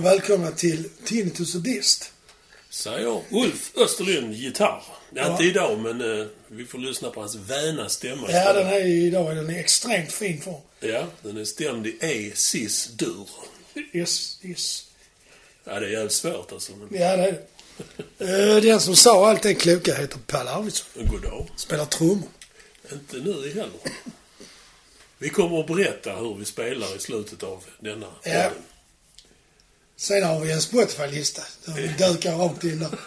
Och välkomna till Tinnitus och Dist. Säger Ulf Österlund, gitarr. Ja. Inte idag, men eh, vi får lyssna på hans väna stämma Ja, den här idag är den i extremt fin form. Ja, den är stämd i E, cis, dur. Yes, yes. Ja, det är jävligt svårt alltså. Men Ja, det är det. Eh, Den som sa allt det kloka heter Palle Arvidsson. god dag. Spelar trummor. Inte nu heller. Vi kommer att berätta hur vi spelar i slutet av denna Ja. podden. Sen har vi en Spotify-lista. Där vi dukar rakt in där.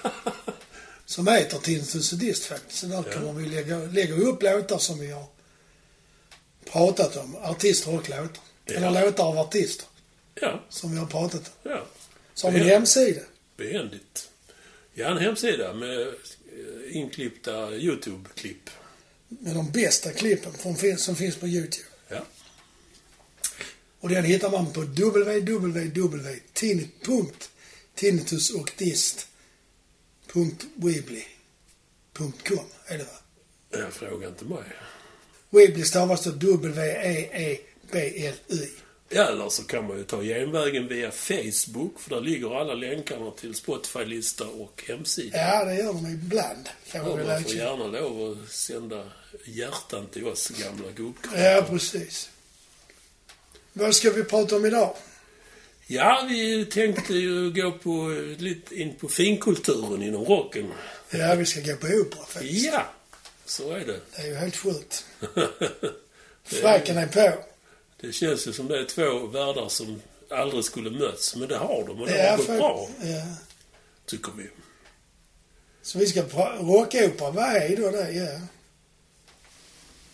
Som heter Tinnitus och Dist faktiskt. Så där Ja. vi lägga, lägger vi upp låtar som vi har pratat om. Artister och låtar. Ja. Eller låtar av artister Ja, som vi har pratat om. ja. Så har vi en hemsida. Behändigt. Ja, en hemsida med eh, inklippta YouTube-klipp. med de bästa klippen som finns på YouTube. Och den hittar man på www.tinnitus.weebly.com är det va? Jag frågar inte mig. Weebly stavas då W-E-E-B-L-Y. Ja, eller så kan man ju ta genvägen via Facebook, för där ligger alla länkarna till Spotify-lista och hemsida. Ja, det gör de ibland. Får Ja, man får gärna lov att sända hjärtan till oss gamla gubbkar. Ja, precis. Vad ska vi prata om idag? Ja, vi tänkte ju gå på, lite in på finkulturen inom rocken. Ja, vi ska gå på opera faktiskt. Ja, så är det. Det är ju helt sjukt. Fräken är på. Det känns ju som det är två världar som aldrig skulle möts, men det har de och det Ja, har gått för- bra, Ja. tycker vi. Så vi ska rockopera, vad är då det? Ja.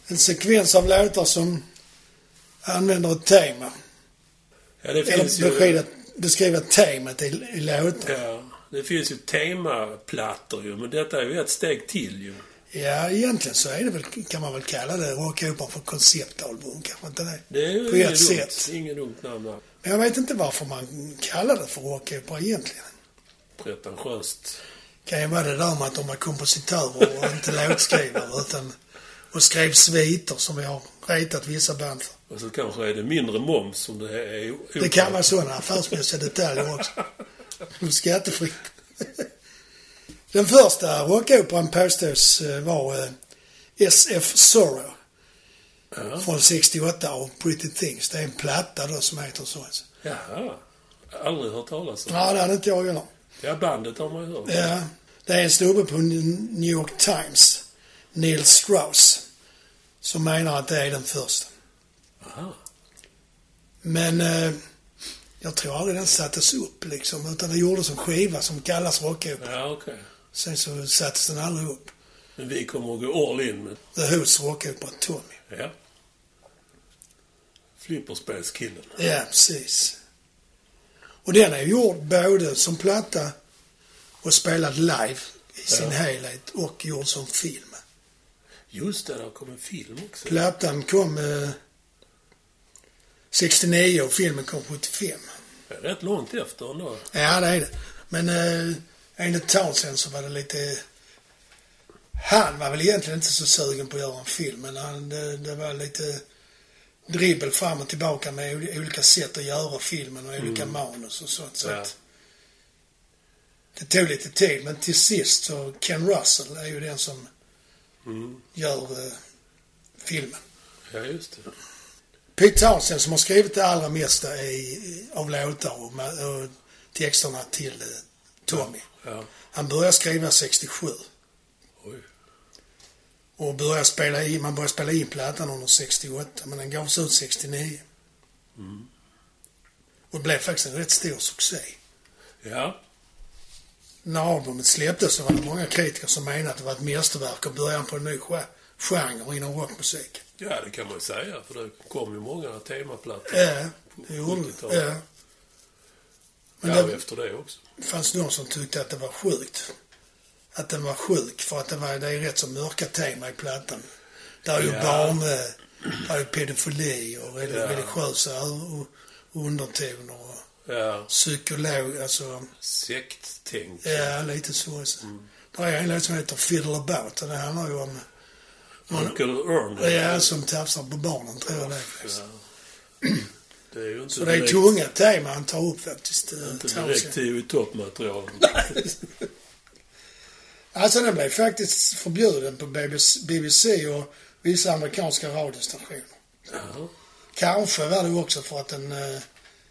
En sekvens av låtar som använder ett tema. Ja, det finns Eller ju... beskriva, beskriva temat i, i låten. Ja, det finns ju temaplattor ju, men detta är ju ett steg till ju. Ja, egentligen så är det väl, kan man väl kalla det rockopera för konceptalbum, kanske inte det? Det är ju På inget dumt, sätt. inget dumt namn där. Men jag vet inte varför man kallar det för rockopera egentligen. Pretentiöst. kan ju vara det där med att de var kompositörer och inte låtskrivare utan och skrev sviter som vi har retat vissa band för. Och så kanske är det mindre moms som det är o- Det kan vara sådana affärsmässiga detaljer också. Skattefritt. Den första rockoperan påstås eh, vara eh, SF Sorrow Ja. från 68 av Pretty Things. Det är en platta då som heter så. Jaha. Aldrig hört talas om. Ja, det hade inte jag heller. Ja, bandet har man ju hört. Ja, det är en snubbe på New York Times, Neil Strauss, som menar att det är den första. Aha. Men eh, jag tror aldrig den sattes upp liksom, utan det gjordes en skiva som kallas rockopera. Ja, okej. Sen så sattes den aldrig upp. Men vi kommer att gå all in med... The Who's rockopera Tommy. Ja. Flipperspelskillen. Ja, precis. Och den är gjord både som platta och spelad live i sin Ja. helhet och gjord som film. Just det, där kom en film också. Plattan kom eh, 69 och filmen kom 75. Det är rätt långt efter ändå. Ja, det är det. Men eh, enligt Townsend så var det lite... Han var väl egentligen inte så sugen på att göra en film, men han, det, det var lite dribbel fram och tillbaka med ol- olika sätt att göra filmen och olika manus och sånt. Så Ja. att det tog lite tid, men till sist så Ken Russell är ju den som Mm. gör eh, filmen. Ja, just det. Pete Townsend som har skrivit det allra mesta i, av låtar och, och texterna till eh, Tommy. Ja. Han började skriva 67 Oj. och började spela in, man började spela in plattan under 68 men den gavs ut 69. Mm. Och det blev faktiskt en rätt stor succé. Ja. När albumet släpptes så var det många kritiker som menade att det var ett mästerverk och början på en ny ge- genre inom rockmusik. Ja, det kan man ju säga, för det kom ju många temaplattor. Ja, det gjorde det. 70-talet. Ja. Men Ja, det, efter det också. Det fanns någon som tyckte att det var sjukt. Att den var sjuk för att det, var, det är rätt så mörka tema i plattan. Där är ju Ja. barn, där är ju pedofili och reli- Ja. religiösa ö- undertoner och Ja. psykolog, alltså, Sekttänk. ja lite så. så. Där är en låt som heter Fiddle About och det handlar ju om, Uncle Ernest. ja, som tafsar på barnen tror jag det. Ja. Det är ju inte Så det är direkt, tunga teman han tar upp faktiskt. eh, inte direkt tio toppmaterial. Alltså den blev faktiskt förbjuden på BBC, och vissa amerikanska radiostationer. Ja. Kanske var det också för att den eh,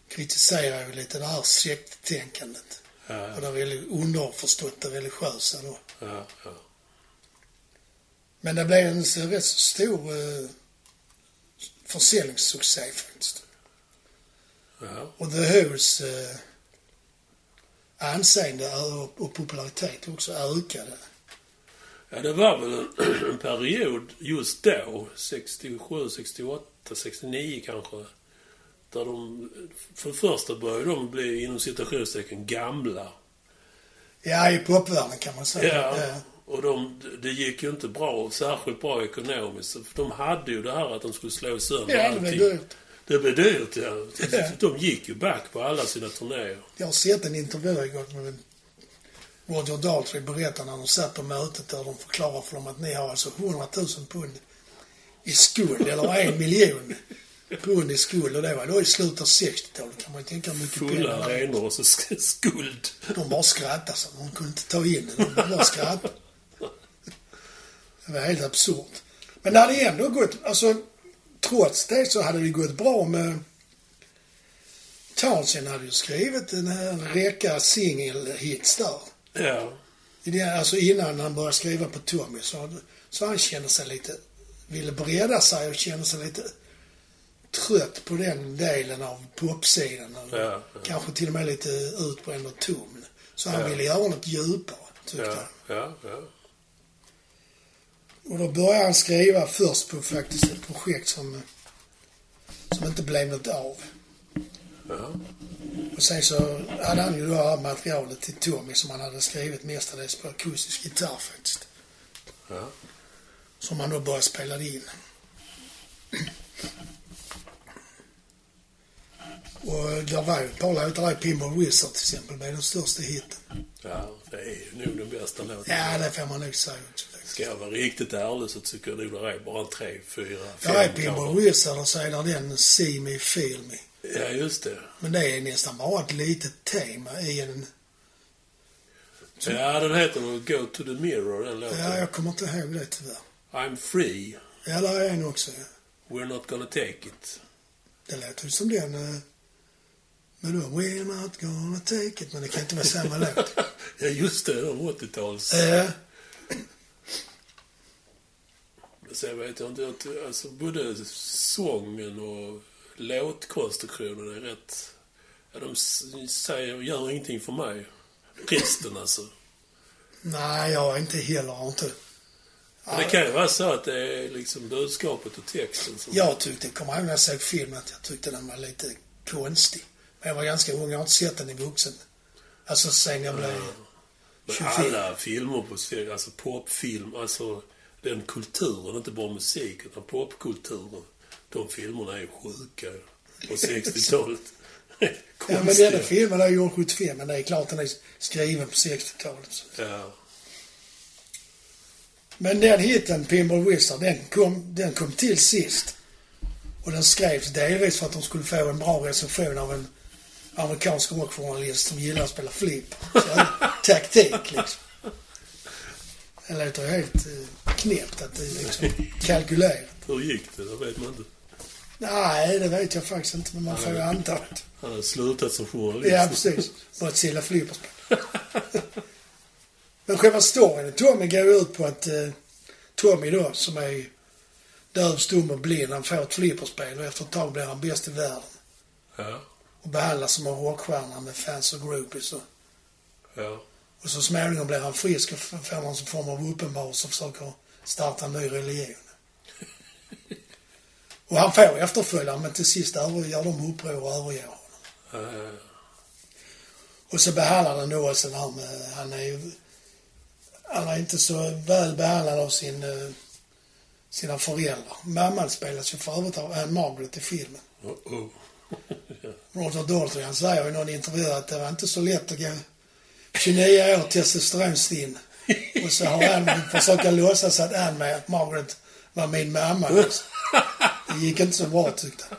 kritiserar ju lite det här sekttänkandet. Ja, Och det underförstått det religiösa då. ja, ja. Men det blev en rätt stor eh, försäljningssuccé faktiskt. ja. Och The Who's eh, anseende och, popularitet också ökade. Ja, det var väl en, en period just då, 67, 68, 69 kanske. Där de, för det första började de bli inom citationstecken gamla. Ja, i popvärlden kan man säga. Ja. Eh, Och de, det gick ju inte bra, särskilt bra ekonomiskt. För de hade ju det här att de skulle slå sönder ja, det blev allting. dyrt. Det blev dyrt, ja. Ja. De gick ju back på alla sina turnéer. Jag har sett en intervju igår med Roger Daltrey berättar när de satt på mötet där de förklarar för dem att ni har alltså 100 000 pund i skuld, eller en miljon pund i skuld. Och det var då i slutet av 60-talet kan man ju tänka mycket Fulla pengar var. arenor och så sk- skuld. De bara skrattade så de kunde inte ta in det. De bara skrattade. Det var helt absurt. Men det hade ändå gått, alltså trots det så hade det gått bra med Townsend hade ju skrivit en räcka singelhits där. Ja. Det, alltså innan han började skriva på Tommy så, så han kände sig lite, ville bredda sig och kände sig lite trött på den delen av popsidan. Ja, ja. Kanske till och med lite utbränd och tom. Så han Ja. ville göra något djupare, tyckte han. ja, ja. Och då började han skriva först på faktiskt ett projekt som, som inte blev något av. ja. Och sen så hade han ju det här materialet till Tommy som han hade skrivit mestadels på akustisk gitarr faktiskt. ja. Som han då började spela in. Och det var ju ett par låtar där, Pinball Wizard till exempel, blev den största hiten. Ja, det är nog den bästa låten. Ja, det får man nog säga också. Ska jag vara riktigt ärlig så tycker jag nog det är bara tre, fyra, är fem Pinball kanske. Wizard och så är där den See Me Feel Me. Ja, just det. Men det är nästan bara ett litet tema i en... Ja, den heter nog Go to the Mirror, den låten. Ja, jag kommer inte ihåg det tyvärr. I'm free, Ja, där är en också. ja. we're not gonna take it. Det låter ju som den... eh, Men då, we're not gonna take it. Men det kan inte vara samma låt. ja, just det. De 80-tals... Eh, Sen vet jag inte, alltså både sången och låtkonstruktionen är rätt... Ja, de säger, gör ingenting för mig. Resten alltså. nej, jag inte heller... inte... Men det kan ju vara så att det är liksom budskapet och texten som... Jag tyckte, kommer ihåg när jag såg filmen, att jag tyckte den var lite konstig. Men jag var ganska ung, jag har inte sett den i vuxen. Alltså sen jag blev Men 24. alla filmer på alltså popfilm, alltså den kulturen, inte bara musik, utan popkulturen. De filmerna är ju sjuka på 60-talet. Ja, men den filmen är gjord 75, men det är klart den är skriven på 60-talet. så. Ja. Men den hitten, Pinball Wizard, den kom, den kom till sist. Och den skrevs delvis för att de skulle få en bra recension av en amerikansk rockjournalist som gillar att spela flip. Så, taktik liksom. Det låter helt eh, knäppt att det är liksom kalkylerat. Hur gick det? Det vet man inte. Nej, det vet jag faktiskt inte, men man får ju anta det. Han hade slutat som journalist. Ja, precis. Börjat sälja flipperspel. Men själva storyn, Tommy går ju ut på att eh, Tommy då, som är döv, stum och blind, han får ett flipperspel och efter ett tag blir han bäst i världen. Ja, Och behandlas som en rockstjärna med fans och groupies och, ja. och så småningom blir han frisk och får någon form av uppenbarelse och försöker starta en ny religion. Och han får efterföljare men till sist gör de uppror och överger honom. Och så behandlar han då det här med, han är ju, han är inte så väl behandlad av sin, eh, sina föräldrar. Mamman spelas ju för övrigt av Anne Margaret i filmen. Oh, oh. Roger Daltrey, han säger i någon intervju att det var inte så lätt att gå 29 år testosteronstinn. Och så har han försökt låtsas att Anne med att Margaret var min mamma. Liksom. Det gick inte så bra tyckte han.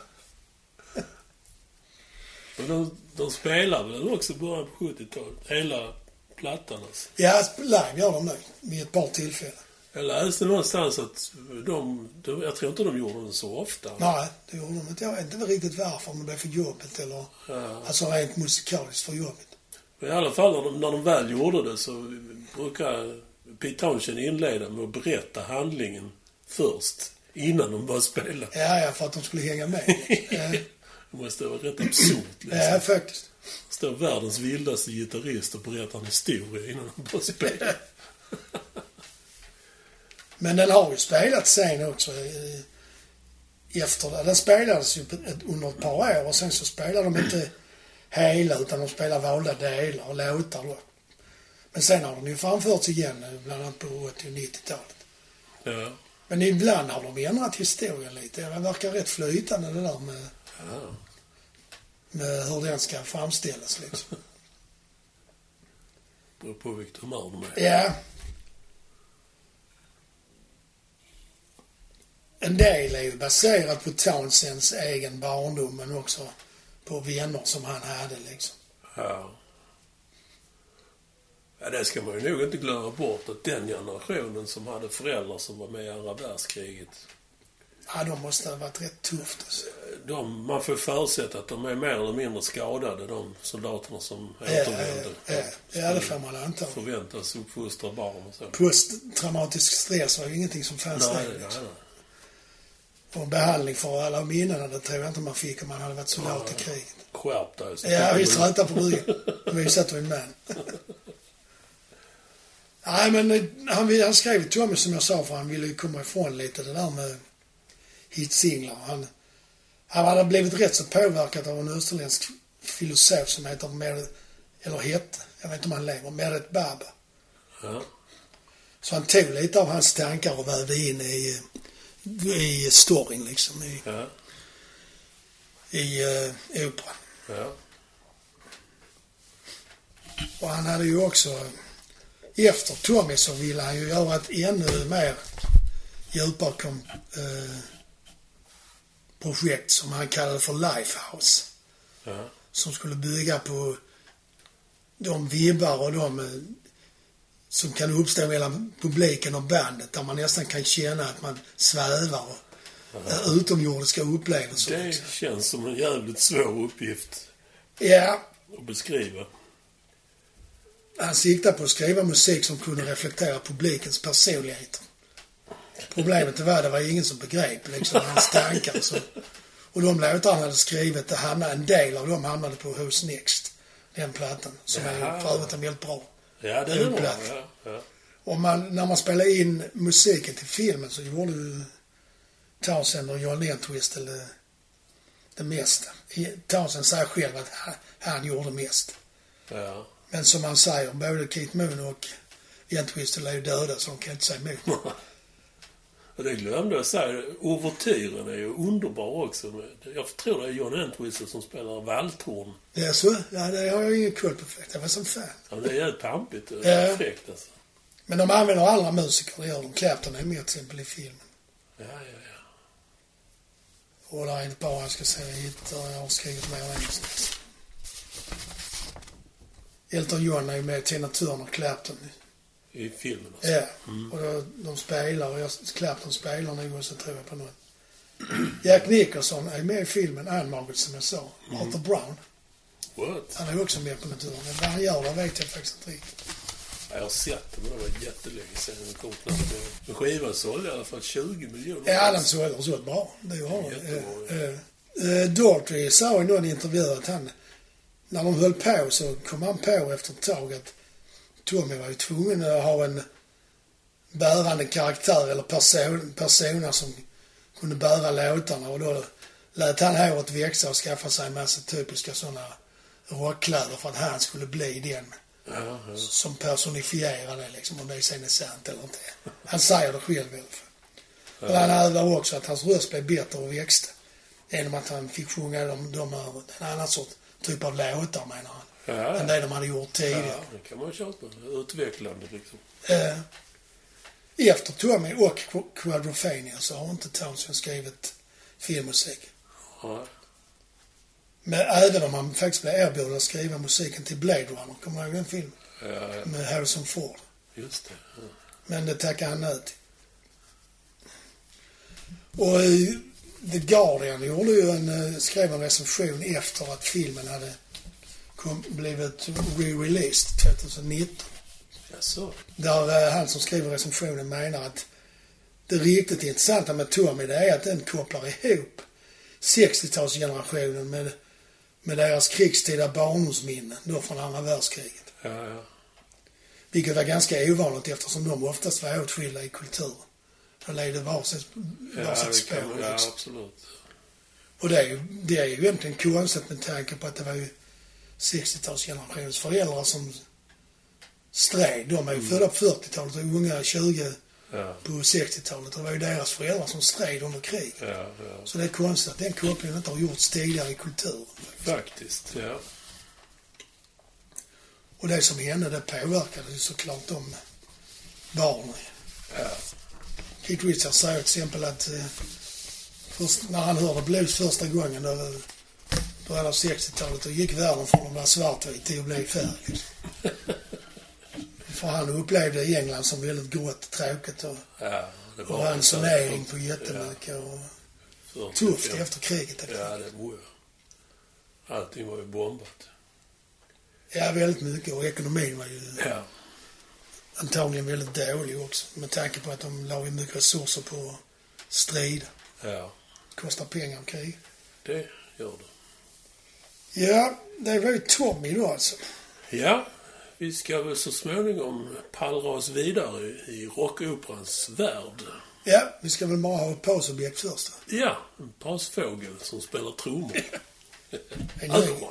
Och de, de spelar väl också början på 70-talet? Hela plattan alltså. Ja, live gör de nu. Vid ett par tillfällen. Jag läste någonstans att de, de... Jag tror inte de gjorde det så ofta. Nej, det gjorde de inte. Jag vet inte riktigt varför. Om det blev för jobbigt eller... Ja. Alltså rent musikaliskt för jobbigt. I alla fall när de, när de väl gjorde det så brukar Pete Townshend inleda med att berätta handlingen först. Innan de börjar spela. Ja, ja, för att de skulle hänga med. Det måste vara rätt absurt liksom. ja, faktiskt. Står världens vildaste gitarrist och berättar en historia innan de börjar spela. Men den har ju spelats sen också. Efter det. Den spelades ju under ett par år och sen så spelade de inte hela utan de spelade valda delar och låtar då. Men sen har den ju framförts igen, bland annat på 80 och 90-talet. Ja. Men ibland har de ändrat historien lite. Det verkar rätt flytande det där med, ja. med hur den ska framställas liksom. Beror på vilket humör de är. Ja. En del är ju baserat på Townsends egen barndom men också på vänner som han hade liksom. Ja. Ja, det ska man ju nog inte glömma bort att den generationen som hade föräldrar som var med i andra världskriget. Ja, de måste ha varit rätt tufft alltså. De, man får förutsätta att de är mer eller mindre skadade, de soldaterna som Ja, ja, återvände. ja, ja, det får man anta. Förväntas uppfostra barn och så. Posttraumatisk stress var ju ingenting som fanns Nej, där nej, liksom. Nej. Och behandling för alla minnena, det tror jag inte man fick om man hade varit soldat i kriget. Skärp dig. Ja, visst, röta på ryggen. Visa att du är en man. Nej, men eh, han, han skrev till Tommy som jag sa för han ville ju komma ifrån lite det där med hitsinglar. Han, han hade blivit rätt så påverkad av en österländsk filosof som heter Meredith, eller hette, jag vet inte om han lever, Meredith Baba. Ja. Så han tog lite av hans tankar och vävde in i, i storyn liksom, i, Ja. i uh, operan. Ja. Och han hade ju också, efter Tommy så ville han ju göra ett ännu mer djupare kom, eh, projekt som han kallade för Lifehouse. Ja. Som skulle bygga på de vibbar och de eh, som kan uppstå mellan publiken och bandet. Där man nästan kan känna att man svävar och eh, utomjordiska upplevelser. Det liksom. känns som en jävligt svår uppgift Ja, att beskriva. Han siktade på att skriva musik som kunde reflektera publikens personligheter. Problemet var att det var ingen som begrep liksom hans tankar. Så. Och de låtar han hade skrivit, det hamnade, en del av dem hamnade på Who's Next. Den plattan. Som är Jaha. ju för övrigt en väldigt bra. Ja, det är bra. Upplagt. Ja, ja. Och man, när man spelade in musiken till filmen så gjorde ju Townsend och John Entwistle det, det mesta. Townsend säger själv att han, han gjorde mest. ja. Men som han säger, både Keith Moon och Entwistle är ju döda så de kan inte säga emot. Och det glömde jag säga. Ouvertyren är ju underbar också. Jag tror det är John Entwistle som spelar valthorn. Det är så? Ja, det har jag ingen koll på. Jag var som fan. Ja, det är jävligt pampigt och Ja. fräckt alltså. Men de använder andra musiker, det gör de. Clapton är med till exempel i filmen. Ja, ja, ja. Och det är inte bara, jag ska säga, hittar, jag har skrivit mer engelska. Elton John är ju med, Tina Turner, Clapton. I filmen alltså. Ja, och då, de spelar och jag, Clapton spelar nog också tror jag på något. Jack Nicholson är med i filmen Ann-Margaret som jag sa. Arthur Brown. What? Han är också med på naturen. Men vad han gör det vet jag faktiskt inte riktigt. Ja, jag har sett det, men det var jättelänge sedan den kom knappt. Men skivan sålde i alla fall 20 miljoner. Ja, den sålde och sålt bra. Det gör den. Jättebra, Eh, eh, eh, Daughtry sa i någon intervju att han, när de höll på så kom han på efter ett tag att Tommy var ju tvungen att ha en bärande karaktär eller person, personer som kunde bära låtarna och då lät han håret växa och skaffa sig en massa typiska sådana rockkläder för att han skulle bli den Ja, ja. som personifierade liksom, om det sen är sant eller inte. Han säger det själv i alla fall. Han hävdar också att hans röst blev bättre och växte. Genom att han fick sjunga de, de här, en annan sorts typ av låtar menar han. Ja, Än det de hade gjort tidigare. ja, det kan man köpa. Utvecklande liksom. Eh, efter Tommy och Qu- Quadrophenia så har inte Townsend skrivit filmmusik. Ja. Men även om han faktiskt blev erbjuden att skriva musiken till Blade Runner. Kommer du ihåg den filmen? Ja, ja, Med Harrison Ford. just det. Ja. Men det tackade han nej till. Och The Guardian gjorde ju en, eh, skrev en recension efter att filmen hade kom, blivit re-released 2019. Jaså? Där eh, han som skriver recensionen menar att det riktigt intressanta med Tommy det är att den kopplar ihop 60-talsgenerationen med, med deras krigstida barndomsminnen då från andra världskriget. Ja, ja. Vilket var ganska ovanligt eftersom de oftast var åtskilda i kulturen. De levde varsitt, Ja, varsitt det spår kan, ja, liksom. absolut. Och det är, ju, det är ju egentligen konstigt med tanke på att det var ju 60-talsgenerationens föräldrar som stred. De är ju födda på 40-talet och unga 20 Ja, på 60-talet. Det var ju deras föräldrar som stred under kriget. ja, ja. Så det är konstigt att den kopplingen inte har gjorts tidigare i kulturen. Faktiskt, ja. Och det som hände, det påverkade ju såklart de barnen. Ja, Keith Richards säger till exempel att eh, först, när han hörde blues första gången, då, början av 60-talet, då gick världen från att vara svartvit till att bli färg. Liksom. För han upplevde England som väldigt grått och tråkigt och, ja. Det och ransonering på jättemycket och Ja, tufft 45. efter kriget. Ja, det var Allting var ju bombat. Ja, väldigt mycket. Och ekonomin var ju Ja, antagligen väldigt dålig också. Med tanke på att de la ju mycket resurser på strid. ja. Kostar pengar och krig. Det gör det. Ja, det var ju Tommy då alltså. Ja, vi ska väl så småningom pallra oss vidare i rockoperans värld. Ja, vi ska väl bara ha ett pausobjekt först. då. Ja, en pausfågel som spelar trummor. Ny.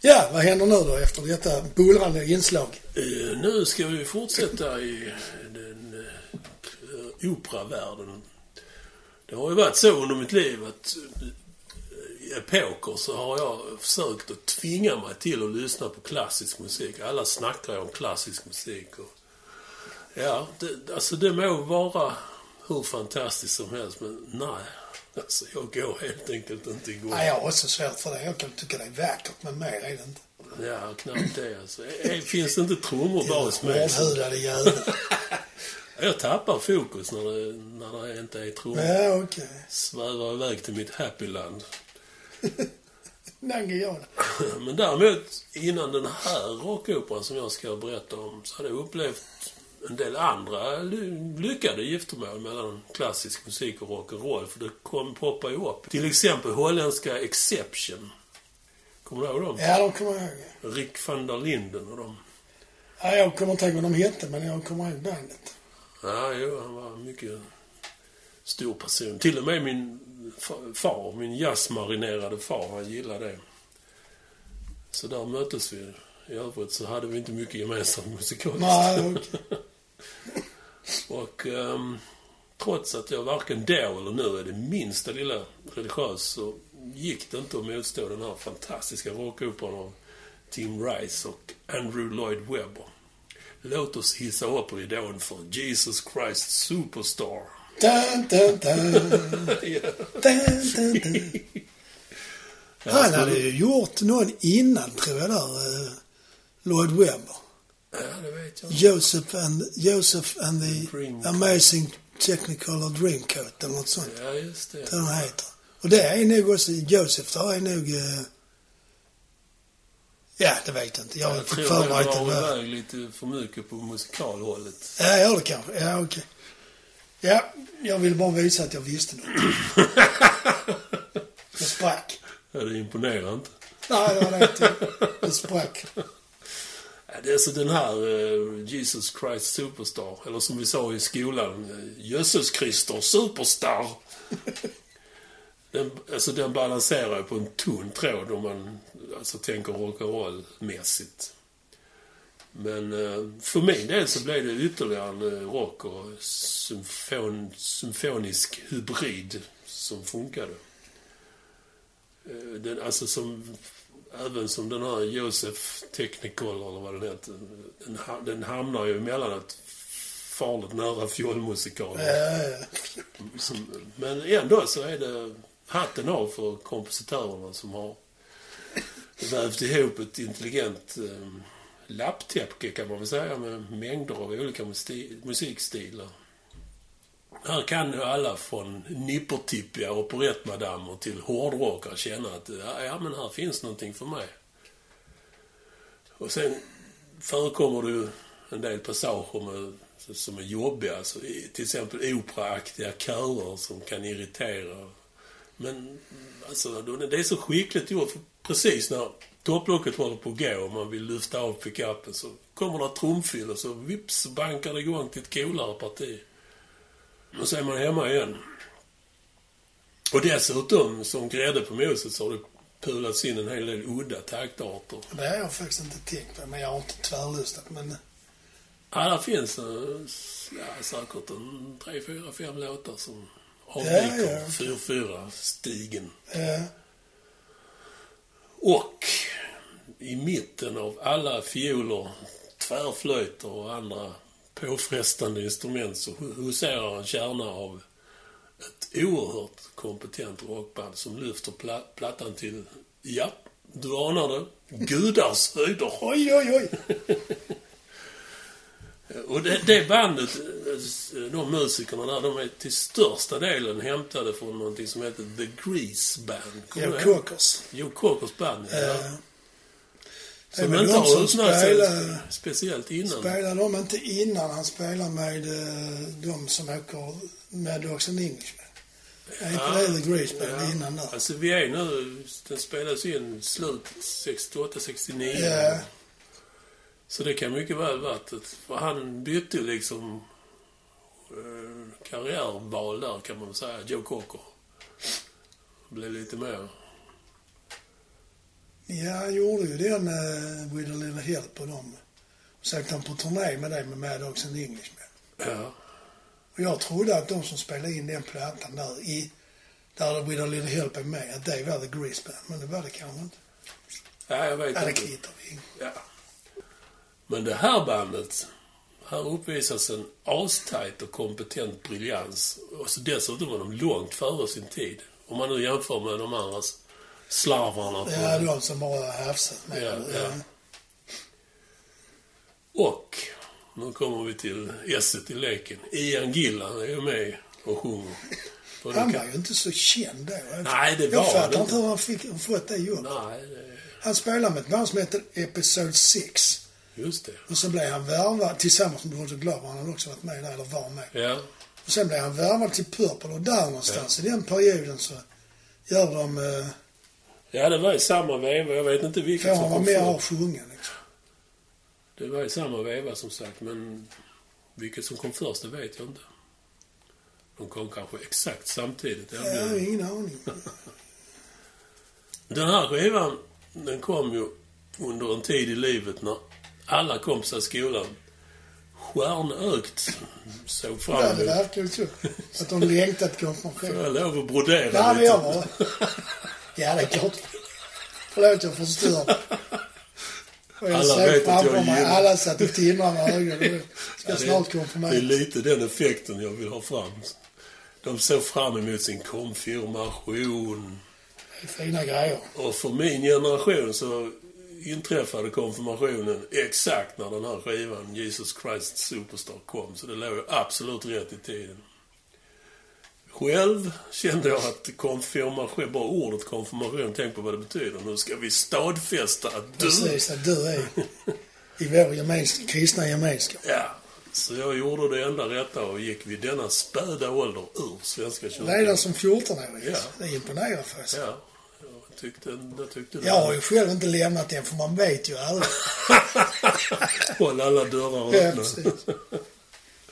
Ja, vad händer nu då efter detta bullrande inslag? Eh, nu ska vi fortsätta i den eh, operavärlden. Det har ju varit så under mitt liv att eh, i epoker så har jag försökt att tvinga mig till att lyssna på klassisk musik. Alla snackar ju om klassisk musik. Och, ja, det, alltså det må vara hur fantastiskt som helst, men nej. Alltså jag går helt enkelt inte igång. Nej, jag har också svårt för det. Jag kan tycka det är vackert, men mer är det inte. Ja, knappt det alltså. Finns det inte trummor bas med? Hårdhudade jävel. Jag tappar fokus när det, när det inte är trummor. Ja, okej. Svävar iväg till mitt happyland. Nangijala. Men däremot, innan den här rockoperan som jag ska berätta om, så hade jag upplevt en del andra ly- lyckade giftermål mellan klassisk musik och rock'n'roll. För det kom, poppar ju upp. Till exempel holländska Exception. Kommer du ihåg dem? Ja, de kommer jag ihåg. Rick van der Linden och dem. Ja, jag kommer inte ihåg vad de hette, men jag kommer ihåg bandet. Ja, jo, han var mycket stor person. Till och med min fa- far, min jazzmarinerade far, han gillade det. Så där möttes vi. I övrigt så hade vi inte mycket gemensamt musikaliskt. Nej, okej. Och ehm, trots att jag varken då eller nu är det minsta lilla religiös så gick det inte att motstå den här fantastiska rockoperan av Tim Rice och Andrew Lloyd Webber. Låt oss hissa upp ridån för Jesus Christ Superstar. Dun, dun, dun. ja. Dun, dun, dun. Han hade ju gjort någon innan, tror jag, där. eh, Lloyd Webber. Ja, det vet jag. Joseph and, Joseph and the Dreamcoat. Amazing Technicolor Dreamcoat eller något sånt. Ja, just det. Det den heter. Och det är nog också, Joseph där är nog... eh, Ja, det vet jag inte. Jag Jag tror det att det drar iväg lite för mycket på musikalhållet. Ja, ja, det kanske. Ja, okej. Ja, jag ville bara visa att jag visste något. Jag sprack. Ja, det imponerar inte. Nej, det var det inte. Det sprack. Ja, Det är alltså den här eh, Jesus Christ Superstar, eller som vi sa i skolan, uh, Jösses Krister Superstar. Den, alltså den balanserar ju på en tunn tråd om man alltså, tänker rock'n'roll-mässigt. Men eh, för min del så blev det ytterligare en eh, rock och symfon, symfonisk hybrid som funkade. Eh, Den, alltså som, även som den här Josef Technicolor eller vad den heter. Den, den hamnar ju emellanåt farligt nära ja. Som- Men ändå så är det hatten av för kompositörerna som har vävt ihop ett intelligent eh, lapptäcke kan man väl säga med mängder av olika musikstilar. Här kan ju alla från nippertippiga operettmadammer till hårdrockare känna att ja, men här finns någonting för mig. Och sen förekommer det ju en del passager med, som är jobbiga. Alltså, till exempel operaaktiga körer som kan irritera. Men alltså, det är så skickligt gjort. För precis när topplocket håller på att gå och man vill lyfta av pickupen så kommer det trumfyll och så vips bankar det igång till ett coolare parti. Och så är man hemma igen. Och dessutom, som grädde på moset, så har det pulats in en hel del udda taktarter. Det har jag faktiskt inte tänkt på, men jag har inte tvärlustat. Men Ja, där finns eh, ja, säkert en tre, fyra, fem låtar som Ja, avviker ja. 4-4 stigen. eh, Och i mitten av alla fioler, tvärflöjter och andra påfrestande instrument så hu- huserar en kärna av ett oerhört kompetent rockband som lyfter pla- plattan till, ja, du anar det, gudars höjder. oj, oj, oj. Och det, det bandet, de musikerna där, de är till största delen hämtade från någonting som heter The Grease Band. Joe? Cockers. Joe Cockers band, ja. Eh, Som inte har utmärkt spelar- sig speciellt innan. Spelade de inte innan han spelade med eh, de som åker med Dogs and Englishmen? Är inte Ja. det The Grease Band Ja. innan där? Alltså vi är nu, den spelades in slutet 68, 69. Ja. Så det kan mycket väl varit ett, för han bytte liksom eh, karriärval där kan man säga, Joe Cocker. Blev lite mer, Ja, han gjorde ju den uh, With a Little Help och dem. Så åkte han på turné med det med Mad Dogs and Englishmen. ja. Och jag trodde att de som spelade in den plattan där i där With a Little Help är med, att det var The Grease Band. Men det var det kanske inte. Ja, jag vet Ja, det inte. kvittar vi. Ja. Men det här bandet, här uppvisas en astajt och kompetent briljans. Och så dessutom var de långt före sin tid. Om man nu jämför med de andra slarvarna. På, Ja, de som bara hafsat med Ja, ja. Och, nu kommer vi till esset i leken. Ian Gillan är ju med och sjunger. Och Han kan- var ju inte så känd då. Nej, det Jag var fattar det inte hur han fick fått det jobbet. Nej, det- Han spelade med ett band som heter Episode 6. Just det. Och så blev han värvad, tillsammans med Roger Glover, han hade också varit med där, eller var med. Ja, Och sen blev han värvad till Purple och där någonstans i den perioden så gör de, eh, ja det var i samma veva. Jag vet inte vilket som kom med och sjunga liksom. Det var i samma veva som sagt, men vilket som kom först, det vet jag inte. De kom kanske exakt samtidigt. Jag har ingen aning. Den här skivan, den kom ju under en tid i livet när alla kompisar i skolan stjärnögt såg fram Ja, det emot... verkar ju så. Att de längtat Får konfirmation. jag lov att brodera Ja, men lite? jag var... Ja, det är klart. Förlåt, jag förstör. Och jag Alla vet att jag mig, alla satt och timrade med ögonen. Ska Ja, det- snart Det är konfirmeras. lite den effekten jag vill ha fram. De såg fram emot sin konfirmation. Det är fina grejer. Och för min generation så inträffade konfirmationen exakt när den här skivan Jesus Christ Superstar kom. Så det låg absolut rätt i tiden. Själv kände jag att konfirmation, bara ordet konfirmation, tänk på vad det betyder. Nu ska vi stadfästa att du... Precis, att du är i vår gemens- kristna gemenskap. Ja. Så jag gjorde det enda rätta och gick vid denna späda ålder ur Svenska kyrkan. Redan som 14-åring. Ja. Det är imponerande faktiskt. Ja, tyckte, jag tyckte det. Jag har ju själv inte lämnat den, för man vet ju aldrig. Håll alla dörrar öppna.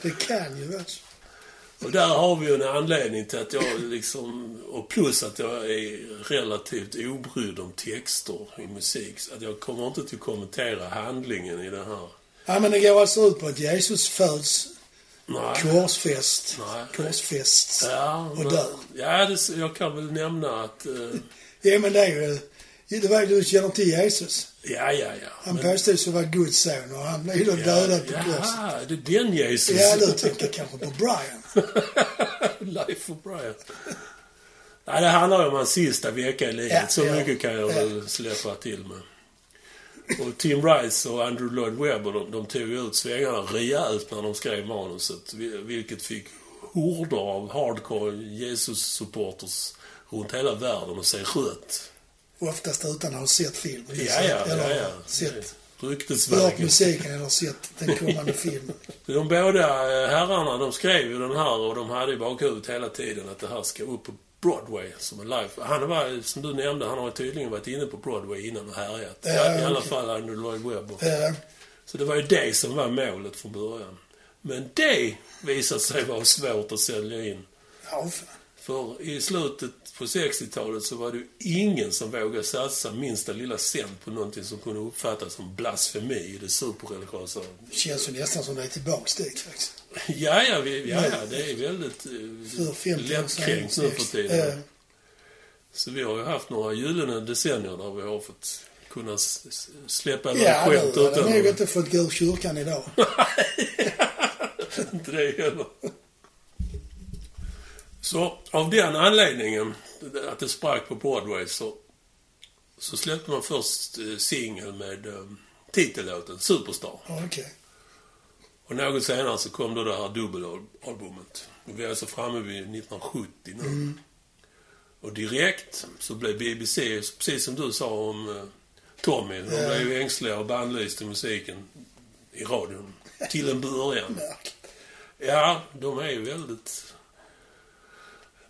Det kan ju vara så. Och där har vi ju en anledning till att jag liksom, och plus att jag är relativt obrydd om texter i musik. Så att jag kommer inte till att kommentera handlingen i det här. Ja, men det går alltså ut på att Jesus föds, Nej. korsfäst, korsfäst Ja, och men- dör. Ja, det, jag kan väl nämna att... Eh, Ja, men det är ju Det var du känner till Jesus. Ja, ja, ja. Han Men- ju vara Guds son och han blev då dödad på korset. Jaha, det är den Jesus. Ja, du tänker kanske på Brian. Life of Brian. Nej, det handlar ju om hans sista vecka i livet. Ja, så ja, mycket kan jag ja. släppa till med. Och Tim Rice och Andrew Lloyd Webber, de, de tog ju ut svängarna rejält när de skrev manuset. vil- Vilket fick horder av hardcore Jesus-supporters runt hela världen att se rött. Oftast utan att ha sett filmen. Ja, ja, eller ja, ja. sett, Det- hört Ryktesvägen. musiken eller sett den kommande filmen. De båda eh, herrarna, de skrev ju den här och de hade i bakhuvudet hela tiden att det här ska upp på Broadway som en live. Han var, som du nämnde, han har tydligen varit inne på Broadway innan och härjat. Ja, I, I alla fall Andrew Lloyd Webber. Eh, Så det var ju det som var målet från början. Men det visade sig vara svårt att sälja in. ja, fan. För i slutet på 60-talet så var det ju ingen som vågade satsa minsta lilla cent på någonting som kunde uppfattas som blasfemi i det superreligiösa. Det känns ju nästan som det är tillbaks dit faktiskt. Ja, ja, vi, ja, ja det är väldigt eh, 50 år lättkränkt nu för tiden. Eh, Så vi har ju haft några gyllene decennier där vi har fått kunna släppa iväg Ja, skämt du hade nog utan... inte fått gå ur kyrkan idag. inte det heller. Så av den anledningen, att det sprack på Broadway, så, så släppte man först eh, singel med eh, titellåten Superstar. Ja, Okej. Och något senare så kom då det här dubbelalbumet. Och vi är alltså framme vid 1970 nu. Och direkt så blev BBC, precis som du sa om eh, Tommy, de blev ju ängsliga och bannlyste musiken i radion. Till en början. Ja, de är ju väldigt...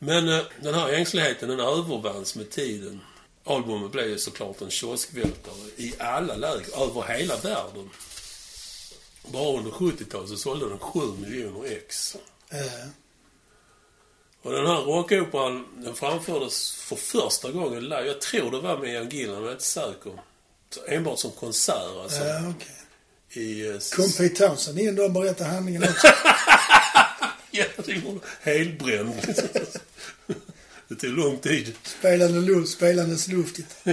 Men eh, den här ängsligheten, den övervanns med tiden. Albumet blev ju såklart en kioskvältare i alla läger, över hela världen. Bara under 70-talet så sålde den 7 miljoner ex. Eh, Och den här rockoperan, den framfördes för första gången live. Jag tror det var med Ian Gillan, men jag är inte säker. Så enbart som konsert alltså. ja, okej. I... eh, Kom Pete Townsend in då och berättade handlingen också? Ja, det gjorde Helbränd. det tog lång tid. Spelande luft, spelandes luftigt.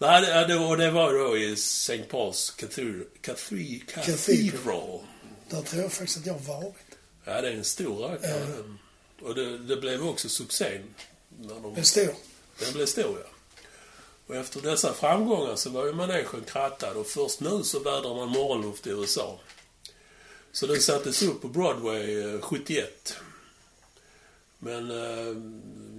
Nej, det, det, var, det var då i St. Paul's Cathedral. Cathedral. Där tror jag faktiskt att jag har varit. Ja, det är en stor rackare. Och det, det blev också succé. När de, Det står. den blev stor, ja. Och efter dessa framgångar så var ju manegen krattad och först nu så vädrar man morgonluft i USA. Så den sattes upp på Broadway eh, 71. Men äh,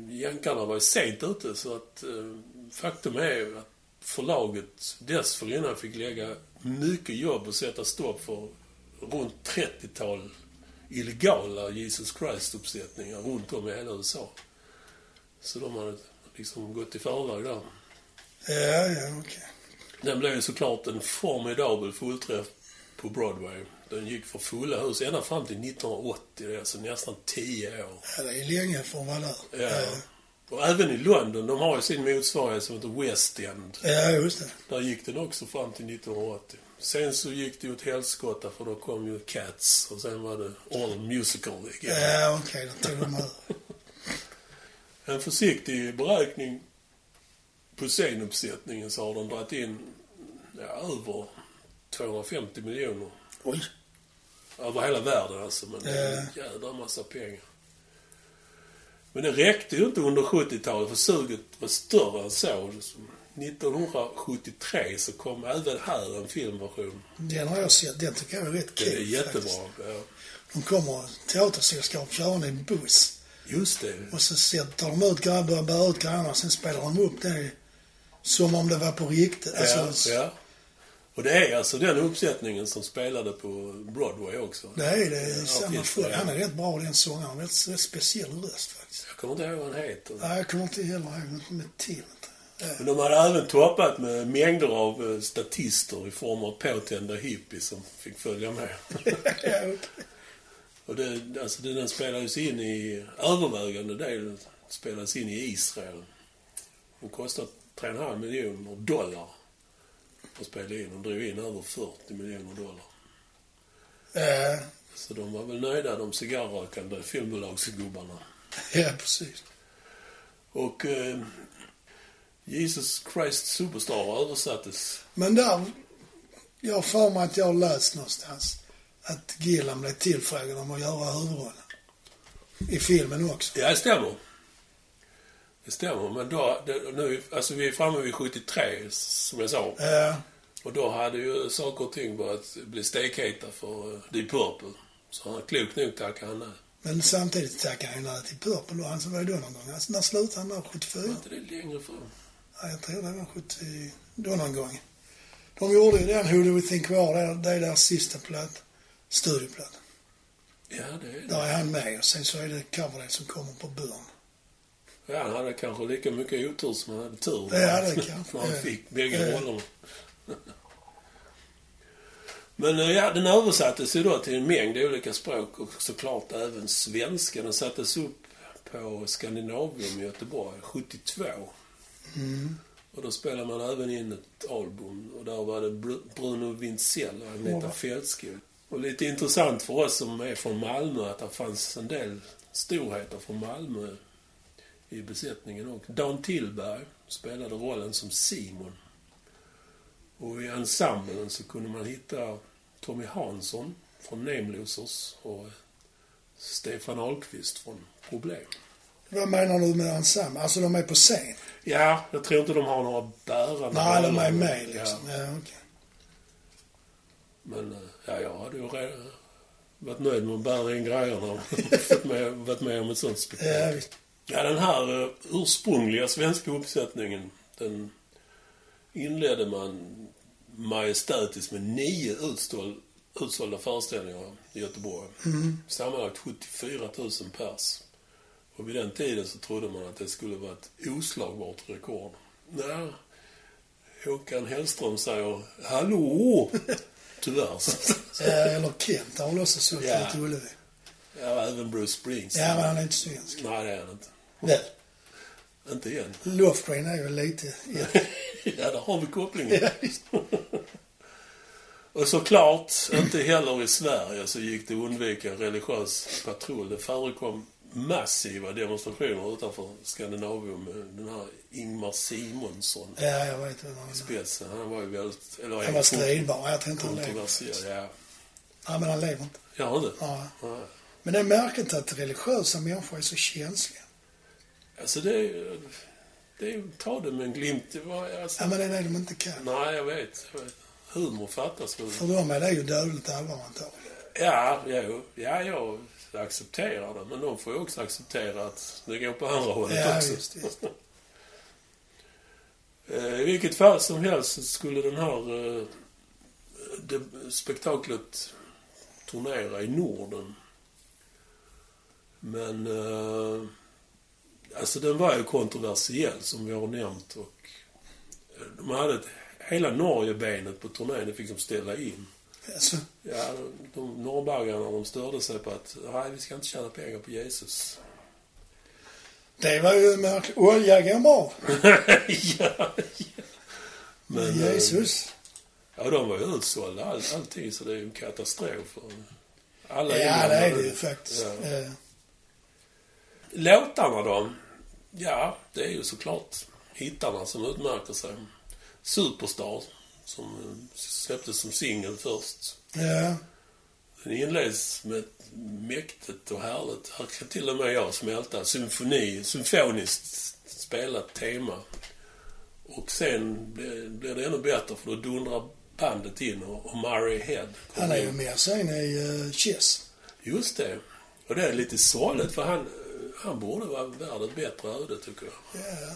jänkarna var ju sent ute så att eh, faktum är att förlaget dessförinnan fick lägga mycket jobb och sätta stopp för runt 30-tal illegala Jesus Christ-uppsättningar runt om i hela USA. Så de hade liksom gått i förväg där. Ja, ja, okej. Den blev ju såklart en formidabel fullträff på Broadway. Den gick för fulla hus ända fram till 1980, det är alltså nästan 10 år. Ja, det är länge för att vara där. Ja. Eh, Och även i London, de har ju sin motsvarighet som heter West End. ja, just det. Där gick den också fram till 1980. Sen så gick det åt helskotta för då kom ju Cats och sen var det All Musical igen. Ja, okej, då tog de över. En försiktig beräkning på scenuppsättningen så har de dragit in ja, över 250 miljoner. Oj. Över hela världen alltså, men det är en Ja. jädra massa pengar. Men det räckte ju inte under 70-talet för suget var större än så. 1973 så kom även här en filmversion. Den har jag sett. Den tycker jag är rätt Det kul är jättebra. Ja. De kommer teatersällskap körande i en buss. Just det. Och så ser- tar de ut grabbar bär ut grabbarna. Sen spelar de upp det som om det var på riktigt. Alltså, Ja, ja. Och det är alltså den uppsättningen som spelade på Broadway också. Det är. Ja, samma artist, folk. Han är rätt bra den sångaren. Rätt, rätt speciell röst faktiskt. Jag kommer inte ihåg vad han heter. Nej, jag kommer inte heller ihåg med till. Men de hade även toppat med mängder av eh, statister i form av påtända hippies som fick följa med. Och det, alltså den spelades in i, övervägande del spelades in i Israel. Den kostade 3,5 miljoner dollar att spela in. De drog in över 40 miljoner dollar. Ja, Så de var väl nöjda, de cigarrökande filmbolagsgubbarna. ja, precis. Och eh, Jesus Christ Superstar översattes. Men där, jag för mig att jag läst någonstans att Gillan blev tillfrågad om att göra huvudrollen. I filmen också. Ja, det stämmer. Det stämmer, men då, det, nu, alltså vi är framme vid 73, som jag sa. Ja, Och då hade ju saker och ting börjat bli stekheta för uh, Deep Purple. Så han klokt nog tackade han nej. men samtidigt tackade han nej till Purple och han som var då någon gång. Alltså, när slutade han då? 74? Var inte det längre fram? Ja, jag tror det var 70... Då någon gång. De gjorde ju den Who Do We Think We Are, det, är deras sista platta. Studioplatta. Ja, det är det. Där är han med och sen så är det Coverdale som kommer på Burn. Ja, han hade kanske lika mycket otur som han hade tur. Ja, det kanske. För han Ja. fick bägge Ja. rollerna. Men eh, ja, den översattes ju då till en mängd olika språk och såklart även svenska. Den sattes upp på Skandinavium i Göteborg 72. Mm. Och då spelade man även in ett album och där var det Bru- Bruno Wintzell och Agneta Ja. Fältskog. Och lite intressant för oss som är från Malmö att det fanns en del storheter från Malmö i besättningen och Dan Tillberg spelade rollen som Simon. Och i ensemblen så kunde man hitta Tommy Hansson från Namelosers och Stefan Ahlqvist från Problem. Vad menar du med ensemble? Alltså de är på scen? Ja, jag tror inte de har några bärande Nej, de är med Ja. liksom. Ja, okej. Men eh, ja, jag hade ju redan varit nöjd med att bära in grejerna och varit med, om ett sånt Ja, spektakel. visst. Ja, den här uh, ursprungliga svenska uppsättningen, den inledde man majestätiskt med nio utstål, utsålda föreställningar i Göteborg. Mm. Sammanlagt 74 000 pers. Och vid den tiden så trodde man att det skulle vara ett oslagbart rekord. Nej, Håkan Hellström säger Hallå! Tyvärr. eller Kent har väl också suttit Ja. lite Ullevi. Ja, även Bruce Springsteen. Ja, men han är inte svensk. Nej, det är han inte. Väl? Inte igen. Lofgren är väl lite... Ja, ja, där har vi kopplingen. ja visst. Och såklart, inte heller i Sverige så gick det att undvika religiös patrull. Det förekom massiva demonstrationer utanför Skandinavium med den här Ingmar Simonsson Ja, jag vet i han är. spetsen. Han var ju väldigt... Eller Han var stridbar. Jag inte han lever. Ja. Ja, men han lever inte. Ja, inte? Ja. Nej. Men det är märkligt att religiösa människor är så känsliga. Alltså det är... Det är ta det med en glimt. Alltså, Ja, men det är det de inte kan. Nej, jag vet, jag vet. Humor fattas väl. För dem är det ju dödligt allvar antagligen. Ja, jo, ja, jag accepterar det. Men de får ju också acceptera att det går på andra hållet Ja, också. just, just. Eh, I vilket fall som helst skulle den här eh, det, spektaklet turnera i Norden. Men eh, alltså den var ju kontroversiell som vi har nämnt och eh, de hade ett, hela Norgebenet på turnén, det fick de ställa in. Alltså, Ja, de norrbaggarna de störde sig på att nej, vi ska inte tjäna pengar på Jesus. det var ju märkligt. Olja går bra. ja, ja. Men, eh, Jesus. Ja, de var ju utsålda all, allting, så det är ju en katastrof. Alla Ja, det är det ju faktiskt. Ja. Eh, Låtarna då? Ja, det är ju såklart hittarna som utmärker sig. Superstar, som eh, släpptes som singel först. Ja, Den inleds med ett mäktigt och härligt, här kan till och med jag smälta, symfoni, symfoniskt spelat tema. Och sen blir, det ännu bättre för då dundrar bandet in och, och Murray Head han är ju med sen i uh, Chess. Just det. Och det är lite sorgligt för han, han borde vara värd ett bättre öde tycker jag. Ja.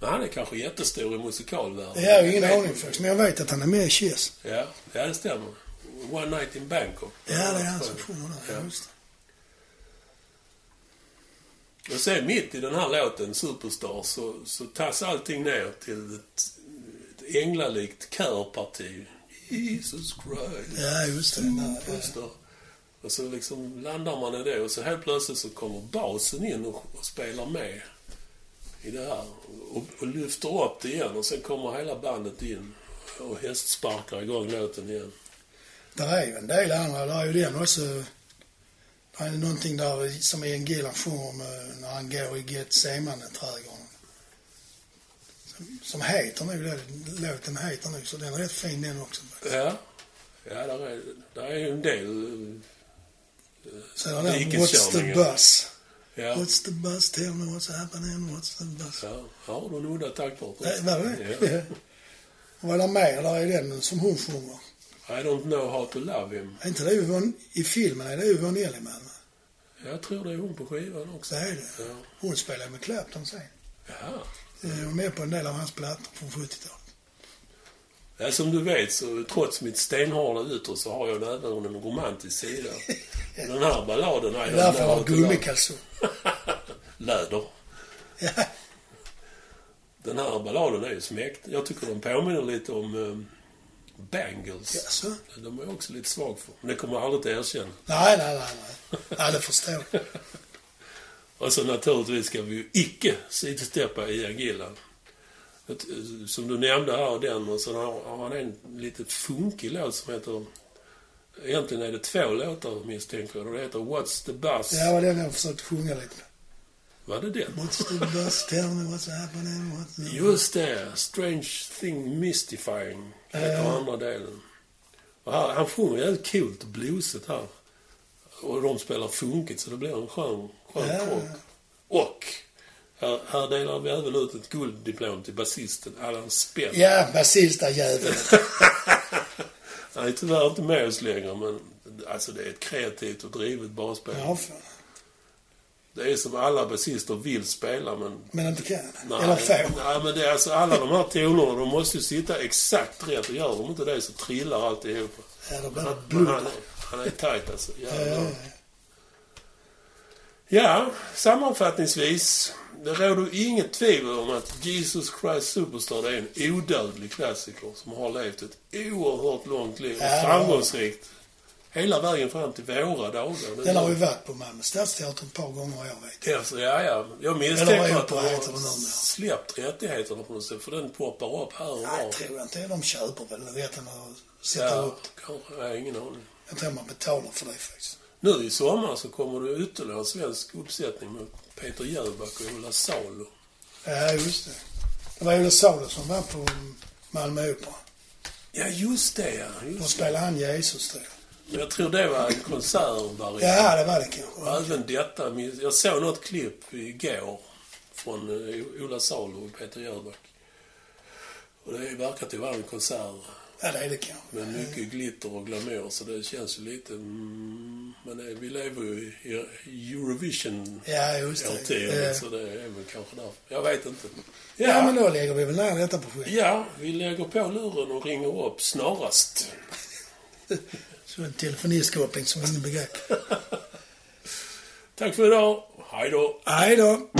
Men han är kanske jättestor i musikalvärlden. Jag har ingen aning faktiskt, men jag vet att han är med i Chess. Ja, ja, det stämmer. One Night in Bangkok. Ja, det är han som sjunger där. Ja. Ja. Just det. Och sen mitt i den här låten, Superstar, så, så tas allting ner till ett, ett änglalikt körparti. Jesus Christ. Ja, just det. Just det. Och så liksom landar man i det och så helt plötsligt så kommer basen in och, och spelar med i det här. Och, och lyfter upp det igen och sen kommer hela bandet in och hästsparkar igång låten igen. Där är ju en del andra. Där är ju den också. Det är någonting där som Ian Gillan sjunger om eh, när han går i Getsemane-trädgården. Så som heter nog det. Låten heter nog så den är rätt fin den också. Ja. Ja, där är, där är en del... Är den What's the bus? Ja. What's the bus? Tell me what's happening? What's the bus? ja. Har du en udda taktpart? Nej, Var det Ja. det? Vad är det mer där i den som hon sjunger? I don't know how to love him. Är inte det Yvonne, i filmen är det Yvonne Elliman? Jag tror det är hon på skivan också. Så är det. Ja. Hon spelar med Clapton sen. Ja. Jag var med på en del av hans plattor från 70-talet. Ja, som du vet så trots mitt stenhårda yttre så har jag även en romantisk sida. Den här balladen I Det är därför jag har gummikalsonger. Läder. Ja. Den här balladen är ju smäkt. Jag tycker de påminner lite om um, Bangles. Jaså? De är jag också lite svag för. Men det kommer jag aldrig att erkänna. Nej, nej, nej, nej. Det förstår. Och så naturligtvis ska vi ju icke sidsteppa Ian Gillan. Eh, Som du nämnde här, den. Och sen har, han en lite funkig låt som heter... Egentligen är det två låtar misstänker jag. Och det heter What's the Buzz. Det var den jag försökte sjunga lite. Var det den? What's the bus? Tell me what's happening? What's the... Just det. Strange thing mystifying. Heter Ja. andra delen. Och här, han sjunger jävligt coolt och bluesigt här. Och de spelar funkigt så det blir en skön, skön Ja. krock. Och här, här delar vi även ut ett gulddiplom till basisten Allan Spenn. Ja, basista-jäveln. Han är tyvärr inte med oss längre men alltså det är ett kreativt och drivet basspel. Ja, fan. Det är som alla basister vill spela men Men inte kan. Nej, Eller får. nej, men det är alltså alla de här tonerna, de måste ju sitta exakt rätt. Och gör de inte det så trillar alltihopa. Ja, då blir det han, han är tajt alltså. Ja, Jävlar. ja, Ja, sammanfattningsvis. Det råder inget tvivel om att Jesus Christ Superstar är en odödlig klassiker som har levt ett oerhört långt liv. Ja, framgångsrikt. Hela vägen fram till våra dagar. Den har ju varit på Malmö stadsteater ett par gånger jag vet. Alltså, ja, ja. Jag misstänker att de har släppt rättigheterna på något sätt. För den poppar upp här och var. tror jag inte. De köper väl rätten att sätta Ja, upp. kanske. Jag har ingen aning. Jag tror man betalar för det faktiskt. Nu i sommar så kommer det ytterligare en svensk uppsättning med Peter Jöback och Ola Salo. Ja, just det. Det var Olle Salo som var på Malmö Opera. Ja, just det ja. Då Just det. spelade han Jesus tror jag. Men Jag tror det var en konsertvariant. Ja, det var det kanske. Och även detta. Jag såg något klipp igår från eh, Ola Salo och Peter Jöback. Och det verkar till vara en konsert Ja, det är det kanske. med mycket glitter och glamour. Så det känns ju lite... Mm, men det, vi lever ju i Eurovision Ja, just det. årtiondet. Ja. Så det är väl kanske där. Jag vet inte. Ja, men då lägger vi väl ner detta projekt. Ja, vi lägger på luren och ringer upp snarast. Så en telefoniskoppling som ingen begrep. Tack för idag. Hej då. Hej då!